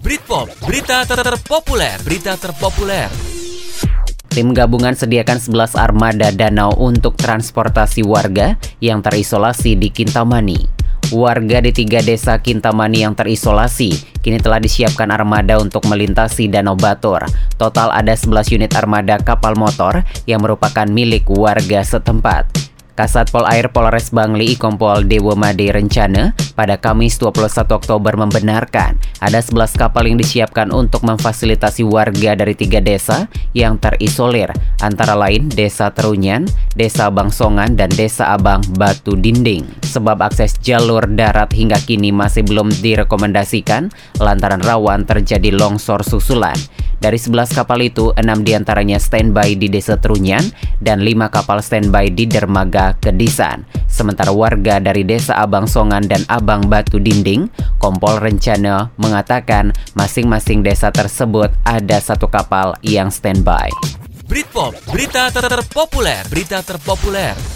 Britpop, berita ter terpopuler, berita terpopuler. Tim gabungan sediakan 11 armada danau untuk transportasi warga yang terisolasi di Kintamani. Warga di tiga desa Kintamani yang terisolasi kini telah disiapkan armada untuk melintasi Danau Batur. Total ada 11 unit armada kapal motor yang merupakan milik warga setempat. Kasat Pol Air Polres Bangli Ikompol Dewa Made Rencana pada Kamis 21 Oktober membenarkan ada 11 kapal yang disiapkan untuk memfasilitasi warga dari tiga desa yang terisolir, antara lain Desa Terunyan, Desa Bangsongan, dan Desa Abang Batu Dinding. Sebab akses jalur darat hingga kini masih belum direkomendasikan lantaran rawan terjadi longsor susulan. Dari 11 kapal itu, 6 di antaranya standby di Desa Trunyan dan 5 kapal standby di Dermaga Kedisan. Sementara warga dari Desa Abang Songan dan Abang Batu Dinding, Kompol Rencana mengatakan masing-masing desa tersebut ada satu kapal yang standby. Britpop, berita ter terpopuler, berita terpopuler.